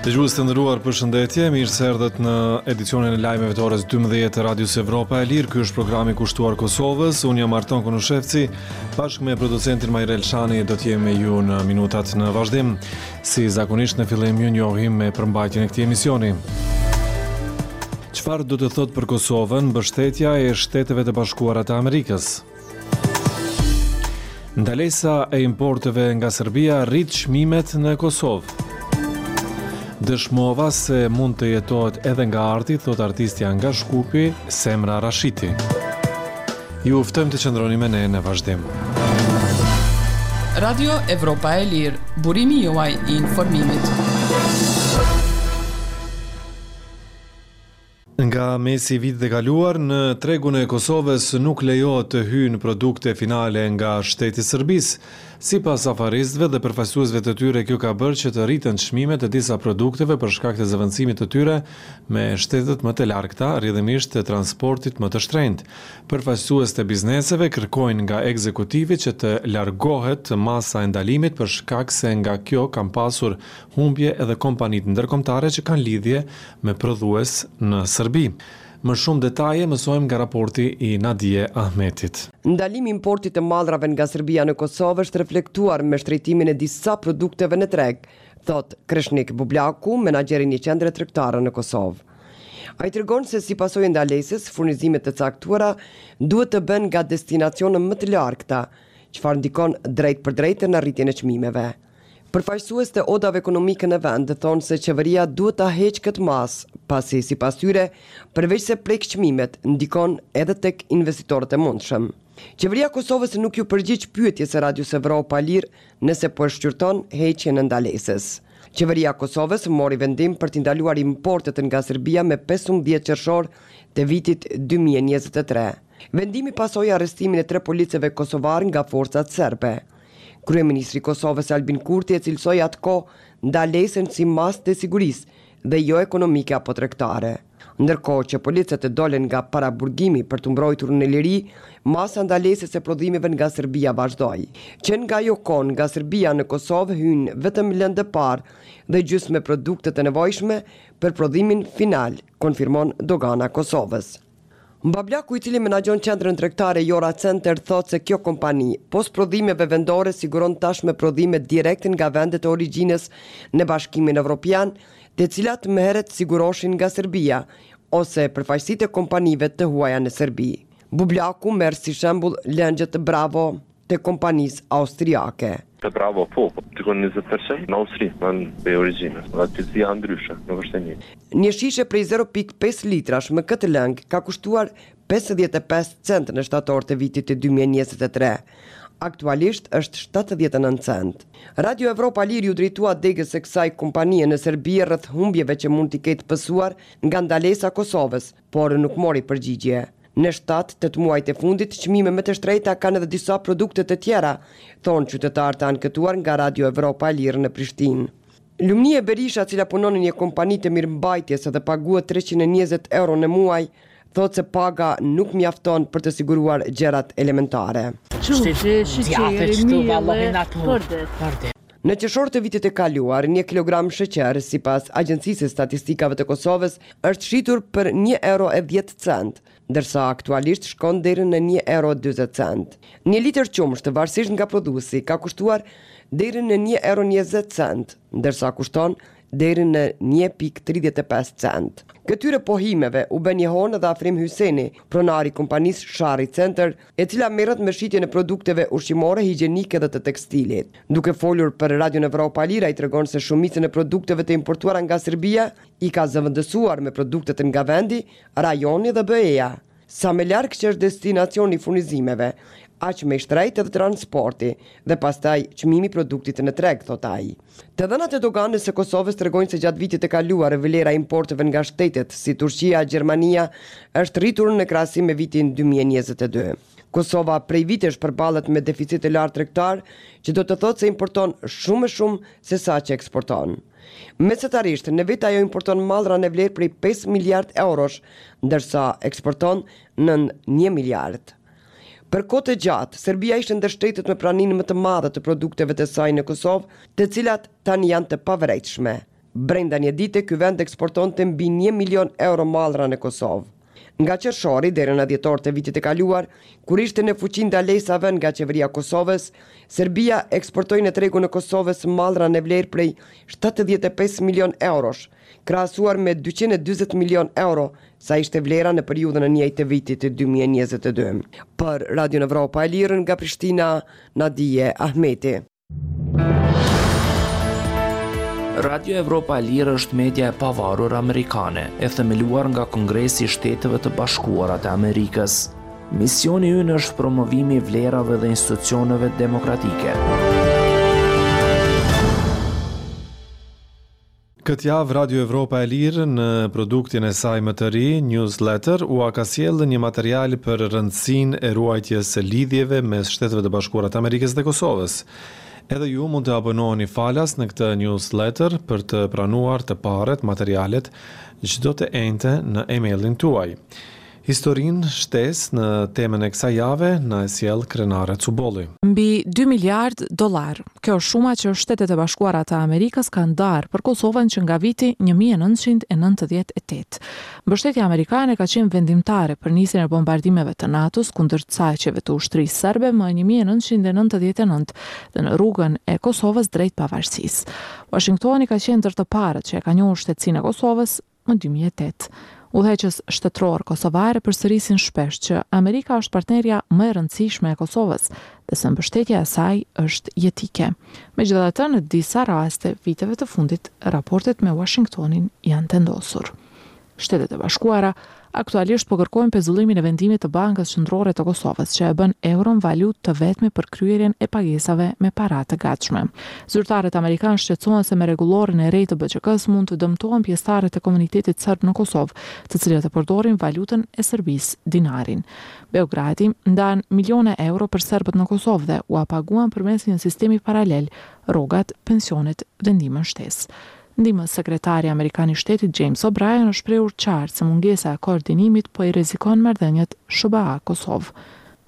Dëgjues të nderuar përshëndetje, mirë se erdhët në edicionin e lajmeve të orës 12 të Radios Evropa e Lirë. Ky është programi kushtuar Kosovës, unë jam Arton Konushevci, bashkë me producentin Majrel Shani do të jemi me ju në minutat në vazhdim. Si zakonisht në fillim ju njohim me përmbajtjen e këtij emisioni. Çfarë do të thotë për Kosovën mbështetja e Shteteve të Bashkuara të Amerikës? Ndalesa e importeve nga Serbia rrit çmimet në Kosovë. Dëshmova se mund të jetohet edhe nga arti, thotë artistja nga Shkupi, Semra Rashiti. Ju ftojmë të qëndroni me ne në vazhdim. Radio Evropa e Lirë, burimi juaj i informimit. Nga mesi i vitit të kaluar në tregun e Kosovës nuk lejohet të hyjnë produkte finale nga shteti i Serbisë. Sipas afaristëve dhe përfaqësuesve të tyre kjo ka bërë që të rriten çmimet e disa produkteve për shkak të zëvendësimit të tyre me shtete më të largëta, rrjedhimisht të transportit më të shtrenjtë. Përfaqësues të bizneseve kërkojnë nga ekzekutivi që të largohet masa e ndalimit për shkak se nga kjo kanë pasur humbje edhe kompanitë ndërkombëtare që kanë lidhje me prodhues në Serbi. Më shumë detaje mësojmë nga raporti i Nadije Ahmetit. Ndalimi i importit të mallrave nga Serbia në Kosovë është reflektuar me shtrenjtimin e disa produkteve në treg, thotë Kreshnik Bublaku, menaxher në një qendër tregtare në Kosovë. Ai tregon se si pasojë e ndalesës, furnizime të caktuara duhet të bëhen nga destinacione më të largëta, çfarë ndikon drejtpërdrejt në rritjen e çmimeve. Përfaqësues të odave ekonomike në vend thonë se qeveria duhet ta heqë këtë masë, pasi sipas tyre, përveçse prek çmimet, ndikon edhe tek investitorët e mundshëm. Qeveria e Kosovës nuk iu përgjigj pyetjes së Radios Evropa e Lirë nëse po e shqyrton heqjen e ndalesës. Qeveria e Kosovës mori vendim për t'i ndaluar importet nga Serbia më pesëmbëdhjetë qershor të vitit dy mijë e njëzet e tre. Vendimi pasoi arrestimin e tre policëve kosovarë nga forcat serbe. Kryeministri i Kosovës, Albin Kurti e cilësoi atë kohë ndalesën si masë të sigurisë dhe jo ekonomike apo tregtare. Ndërkohë që policët dolën nga paraburgimi për t'u mbrojtur në liri, masa e ndalesës së prodhimeve nga Serbia vazhdoi. Që nga ajo kohë nga Serbia në Kosovë hyjnë vetëm lëndë e parë dhe gjysmëprodukte të nevojshme për prodhimin final, konfirmon Dogana e Kosovës. Bublaku i cili menaxhon qendrën tregtare Jora Center thotë se kjo kompani, pos prodhimeve vendore siguron tashmë prodhime direkt nga vendet e origjinës në Bashkimin Evropian, të cilat më herët siguroheshin nga Serbia ose përfaqësitë e kompanive të huaja në Serbi. Bublaku merr si shembull lëngjet Bravo të kompanisë austriake. Te Bravo po, po diku në njëzet per qind në Austri janë prej origjinës, dhe cilësia është ndryshe, nuk është e njëjta. Një shishe prej zero pikë pesë litrash me këtë lëng ka kushtuar pesëdhjetë e pesë centë në shtator të vitit dy mijë e njëzet e tre. Aktualisht është shtatëdhjetë e nëntë centë. Radio Evropa e Lirë iu drejtua degës së kësaj kompanie në Serbi rreth humbjeve që mund t'i ketë pësuar nga ndalesa e Kosovës, por nuk mori përgjigje. Në shtatë, tetë muajt e fundit, çmime më të shtrejta kanë edhe disa produkte të tjera, thonë qytetarë të anketuar nga Radio Evropa e Lirë në Prishtinë. Lumnie Berisha, e cila punon në një kompani të mirëmbajtjes dhe paguhet treqind e njëzet euro në muaj, thotë se paga nuk mjafton për të siguruar gjërat elementare. Në qershor të vitit të kaluar, një kilogram sheqer, sipas Agjencisë së Statistikave të Kosovës, është shitur për një euro e dhjetë cent, ndërsa aktualisht shkon deri në një euro e dyzet cent. Një litër qumësht, varësisht nga prodhuesi, ka kushtuar deri në një euro e njëzet cent, ndërsa kushton deri në një pikë tridhjetë e pesë centë. Këtyre pohimeve u bën jehonë edhe Afrim Hyseni, pronar i kompanisë Sharri Center, e cila merret me shitjen e produkteve ushqimore, higjienike dhe të tekstilit. Duke folur për Radion Evropa e Lirë ai tregon se shumicën e produkteve të importuara nga Serbia i ka zëvendësuar me produktet nga vendi, rajoni dhe BE-ja. Sa më larg që është destinacioni i furnizimeve, aq më i shtrejtë edhe transporti dhe pastaj çmimi i produktit në treg, thotë ai. Të dhënat e Doganës së Kosovës tregojnë se gjatë vitit të kaluar vlera e importeve nga shtetet si Turqia, Gjermania është rritur në krahasim me vitin dy mijë e njëzet e dy. Kosova prej vitesh përballet me deficit të lartë tregtar, që do të thotë se importon shumë më shumë se sa që eksporton. Mesatarisht, në vit ajo importon mallra në vlerë prej pesë miliardë eurosh, ndërsa eksporton nën një miliard. Për kohë të gjatë, Serbia ishte ndër shtetet me praninë më të madhe të produkteve të saj në Kosovë, të cilat tani janë të pavërejtshme. Brenda një dite, ky vend eksportonte mbi një milion euro mallra në Kosovë. Nga qershori deri në dhjetor të vitit të kaluar, kur ishte në fuqi ndalesa e vënë nga Qeveria e Kosovës, Serbia eksportoi në tregun e Kosovës mallra në vlerë prej shtatëdhjetë e pesë milionë eurosh, krahasuar me dyqind e dyzet milionë euro sa ishte vlera në periudhën e njëjtë të vitit dy mijë e njëzet e dy. Për Radion Evropa e Lirë nga Prishtina, Nadije Ahmeti. Radio Evropa e Lirë është media e pavarur amerikane, e themeluar nga Kongresi i Shteteve të Bashkuara të Amerikës. Misioni ynë është promovimi i vlerave dhe institucioneve demokratike. Këtë javë Radio Evropa e Lirë në produktin e saj më të ri, Newsletter, ua ka sjellë një material për rëndësinë e ruajtjes së lidhjeve mes Shteteve të Bashkuara të Amerikës dhe Kosovës. Edhe ju mund të abonoheni falas në këtë Newsletter për të pranuar të parët materialet çdo të enjte në emailin tuaj. Historinë shtesë në temën e kësaj jave na e sjell Krenare Cubolli. Mbi dy miliardë dollarë, kjo është shuma që Shtetet e Bashkuara të Amerikës kanë ndarë për Kosovën që nga viti një mijë e nëntëqind e nëntëdhjetë e tetë. Mbështetja amerikane ka qenë vendimtare për nisjen e bombardimeve të NATO-s kundër caqeve të ushtrisë serbe më një mijë e nëntëqind e nëntëdhjetë e nëntë dhe në rrugën e Kosovës drejt pavarësisë. Uashingtoni ka qenë ndër të parët që e ka njohur shtetësinë e Kosovës Më dy mijë e tetë, udhëheqës shtetërorë kosovarë përsërisin shpesh që Amerika është partnerja më e rëndësishme e Kosovës dhe se mbështetja e saj është jetike. Megjithatë, në disa raste viteve të fundit, raportet me Uashingtonin janë tendosur. Shtetet e Bashkuara aktualisht po kërkojnë pezullimin e vendimit të Bankës Qendrore të Kosovës, që e bën euron valutë të vetme për kryerjen e pagesave me para të gatshme. Zyrtarët amerikanë shqetësohen se me rregulloren e re të BQK-së mund të dëmtohen pjesëtarët e komunitetit serb në Kosovë, të cilët e përdorin valutën e Serbisë, dinarin. Beogradi ndan miliona euro për serbët në Kosovë dhe ua paguan përmes një sistemi paralel rrogat, pensionet dhe ndihmën shtesë. Ndihmëssekretari amerikan i shtetit James O'Brien është shprehur qartë se mungesa e koordinimit po i rrezikon marrëdhëniet SHBA-Kosovë.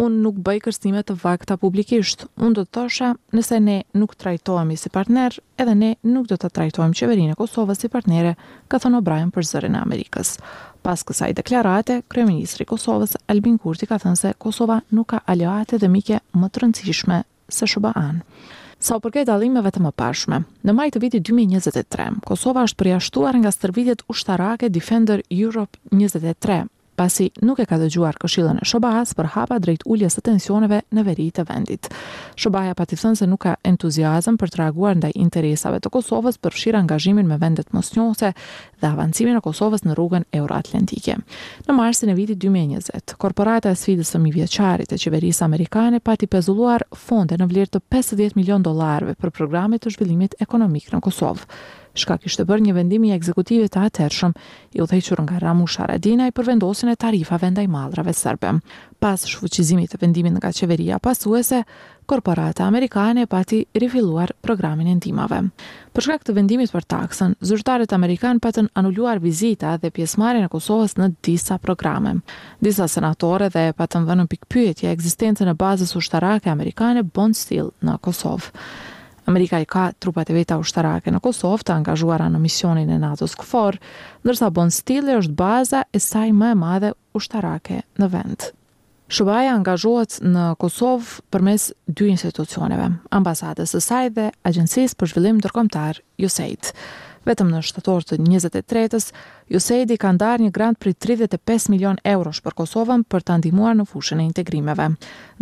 Unë nuk bëj kërcënime të vakta publikisht. Unë do të thosha, nëse ne nuk trajtohemi si partnerë, edhe ne nuk do ta trajtojmë Qeverinë e Kosovës si partnere, ka thënë O'Brien për Zërin e Amerikës. Pas kësaj deklarate, kryeministri i Kosovës, Albin Kurti ka thënë se Kosova nuk ka aleate dhe mike më të rëndësishme se SHBA-në. Sa u përket dallimeve të mëparshme, në maj të vitit dy mijë e njëzet e tre, Kosova është përjashtuar nga stërvitjet ushtarake Defender Europe njëzet e tre, pasi nuk e ka dëgjuar këshillën e SHBA-së për hapa drejt uljes së tensioneve në veri të vendit. SHBA-ja pati thënë se nuk ka entuziazëm për të reaguar ndaj interesave të Kosovës, përfshirë angazhimin me vendet mosnjohëse dhe avancimin e Kosovës në rrugën euroatlantike. Në marsin e vitit 2020, korporata e sfidës së mijëvjeçarit e qeverisë amerikane pati pezulluar fonde në vlerë të 50 milionë dollarëve për programe të zhvillimit ekonomik në Kosovë. Shkas kishte bërë një vendim i ekzekutivit të atëhershëm, i udhëhequr nga Ramush Haradinaj për vendosjen e tarifave ndaj mallrave serbe. Pas shfuqizimit të vendimit nga qeveria pasuese, Korporata amerikane pati rifilluar programin e ndihmave. Për shkak të vendimit për taksën, zyrtarët amerikanë patën anuluar vizita dhe pjesëmarrjen e Kosovës në disa programe. Disa senatorë dhe e patën vënë në pikëpyetje ekzistencën e bazës ushtarake amerikane Bondsteel në Kosovë. Amerika i ka trupat e veta ushtarake në Kosovë, të angazhuara në misionin e NATO-s KFOR, ndërsa Bondsteeli është baza e saj më e madhe ushtarake në vend. SHBA-ja angazhohet në Kosovë përmes dy institucioneve, Ambasadës së saj dhe Agjencisë për Zhvillim Ndërkombëtar, USAID. Vetëm në shtator të njëzet e tretës, USAID-i ka ndarë një grant prej tridhjetë e pesë milionë eurosh për Kosovën për ta ndihmuar në fushën e integrimeve.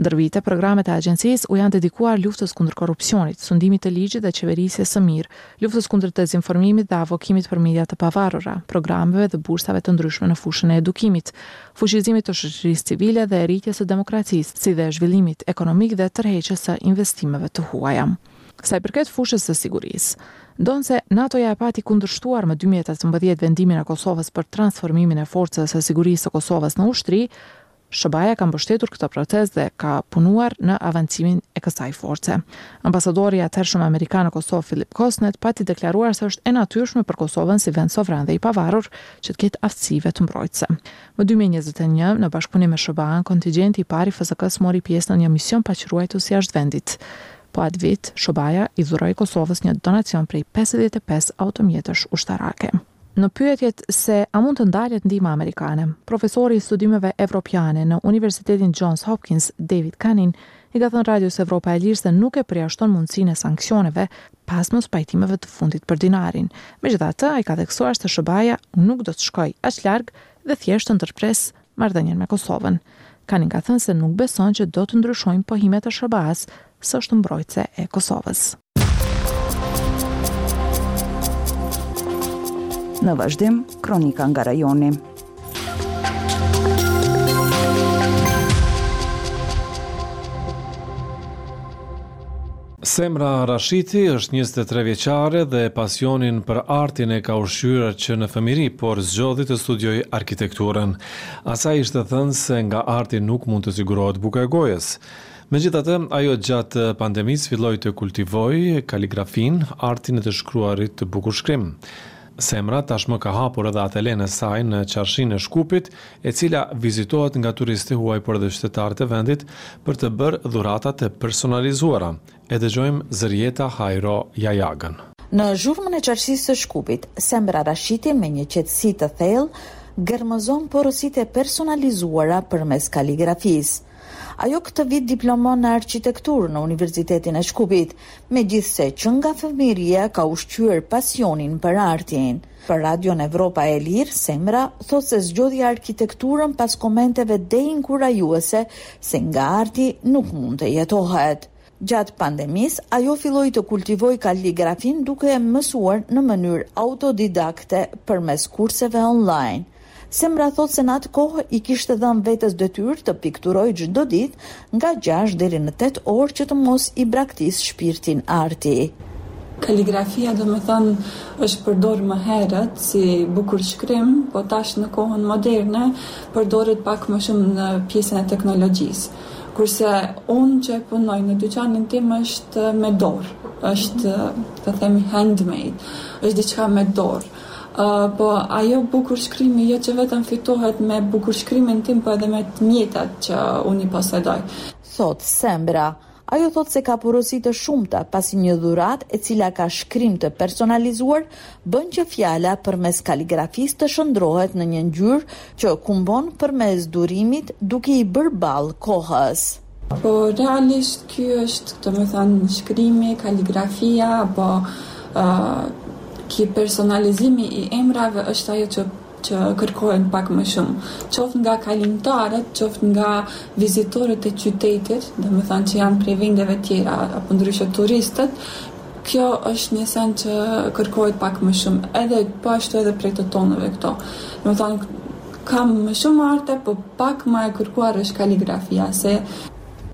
Ndër vite, programet e agjencisë u janë dedikuar luftës kundër korrupsionit, sundimit të ligjit dhe qeverisjes së mirë, luftës kundër dezinformimit dhe avokimit për media të pavarura, programeve dhe bursave të ndryshme në fushën e edukimit, fuqizimit të shoqërisë civile dhe rritjes së demokracisë, si dhe zhvillimit ekonomik dhe tërheqjes së investimeve të huaja. Sa i përket fushës së sigurisë. Ndonëse NATO-ja e pati kundërshtuar më dy mijë e tetëmbëdhjetë vendimin e Kosovës për transformimin e Forcës së Sigurisë së Kosovës në ushtri, SHBA-ja ka mbështetur këtë proces dhe ka punuar në avancimin e kësaj force. Ambasadori i atëhershëm amerikan në Kosovë, Philip Kosnett, pati deklaruar se është e natyrshme për Kosovën si vend sovran dhe i pavarur që të ketë aftësi vetëmbrojtëse. Më dy mijë e njëzet e një, në bashkëpunim me SHBA-në, kontingjenti i parë i FSK-së mori pjesë në një mision paqëruajtës jashtë vendit. Po atë vit, SHBA-ja i dhuroi Kosovës një donacion prej pesëdhjetë e pesë automjetesh ushtarake. Në pyetjet se a mund të ndalet ndihma amerikane, profesori i studimeve evropiane në Universitetin Johns Hopkins, David Kanin, i ka thënë Radios Evropa e Lirë se nuk e përjashton mundësinë e sanksioneve pas mospajtimeve të fundit për dinarin. Megjithatë, ai ka theksuar se SHBA-ja nuk do të shkojë aq larg dhe thjesht të ndërpresë marrëdhënien me Kosovën. Kanin ka thënë se nuk beson që do të ndryshojnë pohimet e SHBA-së se është mbrojtëse e Kosovës. Në vazhdim, kronika nga rajoni. Semra Rashiti është njëzet e tre vjeçare dhe pasionin për artin e ka ushqyer që në fëmijëri, por zgjodhi të studiojë arkitekturën. Asaj i ishte thënë se nga arti nuk mund të sigurohet buka e gojës. Megjithatë, ajo gjatë pandemisë filloi të kultivojë kaligrafinë, artin e të shkruarit të bukurshkrim. Semra tashmë ka hapur edhe atelenë e saj në Çarshinë e Shkupit, e cila vizitohet nga turistë të huaj por edhe qytetarë të vendit për të bërë dhurata të personalizuara. E dëgjojmë Zërijeta Hajro Jajagën. Në zhurmën e Çarshisë së Shkupit, Semra Rashiti me një qetësi të thellë gërmëzon porositë e personalizuara përmes kaligrafisë. Ajo këtë vit diplomon në arkitekturë në Universitetin e Shkupit, megjithëse që nga fëmijëria ka ushqyer pasionin për artin. Për Radion Evropa e Lirë, Semra thotë se zgjodhi arkitekturën pas komenteve deinkurajuese se nga arti nuk mund të jetohet. Gjatë pandemisë, ajo filloi të kultivojë kaligrafinë duke e mësuar në mënyrë autodidakte përmes kurseve online. Semra thotë se në atë kohë i kishte dhënë vetes detyrë të pikturojë çdo ditë nga gjashtë deri në tetë orë që të mos i braktisë shpirtin arti. Kaligrafia, domethënë, është përdor më herët si bukurshkrim, po tash në kohën moderne përdoret pak më shumë në pjesën e teknologjisë. Kurse unë që e punoj në dyqanin tim është me dorë, është të themi handmade, është diçka me dorë. Po ajo bukurshkrimi jo që vetëm fitohet me bukurshkrimin tim, po edhe me të mjetat që unë i posedoj. Thotë Semra. Ajo thotë se ka porosi të shumta, pasi një dhuratë e cila ka shkrim të personalizuar bën që fjala përmes kaligrafisë të shndrohet në një ngjyrë që kumbon përmes durimit duke i bërë ballë kohës. Po realisht ky është, domethënë, shkrimi, kaligrafia apo ky personalizimi i emrave është ajo që që kërkohen pak më shumë, qoftë nga kalimtarët, qoftë nga vizitorët e qytetit, domethënë që janë prej vendeve tjera apo ndryshe turistët, kjo është një sen që kërkohet pak më shumë, edhe po ashtu edhe prej të tonëve këto. Domethënë kam më shumë arte, po pak më e kërkuar është kaligrafia, se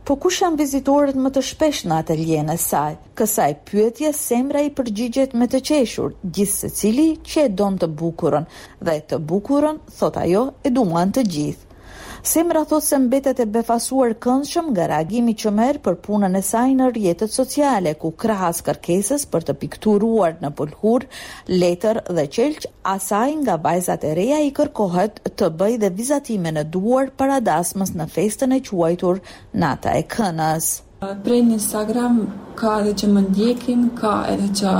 Po kush janë vizitorët më të shpesh në atelienë e saj? Kësaj pyetje Semra i përgjigjet me të qeshur, Gjithsecili që e don të bukurën, dhe të bukurën, thotë ajo, e duan të gjithë. Semra thotë se mbetet e befasuar këndshëm nga reagimi që merr për punën e saj në rrjetet sociale, ku krahas kërkesës për të pikturuar në pëlhurë, letër dhe qelq, asaj nga vajzat e reja i kërkohet të bëjë dhe vizatime në duar para dasmës në festën e quajtur Nata e Kënas. Prej në instagram ka edhe që më ndjekin ka edhe që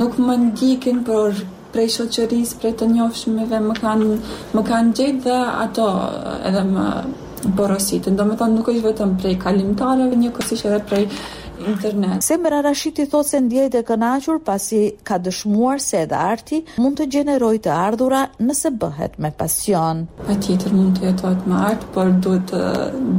nuk më ndjekin por prej shoqërisë prej të njofshmeve më kanë më kanë gjet dhe ato edhe më porositin domethënë nuk është vetëm prej kalimtarëve njëkohësisht edhe prej internet. Semra Rashiti thotë se ndjehet e kënaqur pasi ka dëshmuar se edhe arti mund të gjenerojë të ardhura nëse bëhet me pasion. Patjetër mund të jetohet me art por duhet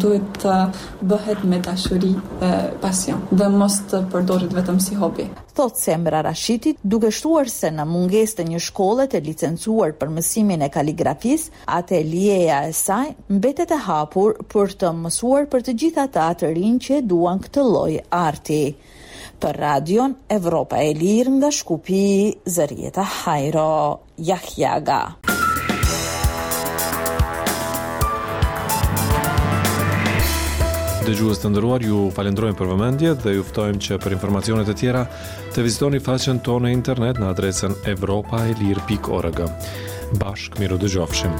duhet të bëhet me dashuri dhe pasion dhe mos të përdoret vetëm si hobi. Thotë Semra Rashiti, duke shtuar se në mungesë të një shkolle të licencuar për mësimin e kaligrafisë, atelieja e saj mbetet e hapur për të mësuar për të gjithë ata të rinj që e duan këtë lloj arti. Për Radion Evropa e Lirë nga Shkupi, Zërijeta Hajro. Jahjaga. Dëgjues të nderuar, ju falendrojmë për vëmendje dhe ju ftojmë që për informacione të tjera të vizitoni faqen tonë në internet në adresën evropaelire.org. Bashkë mirudëgjofshim.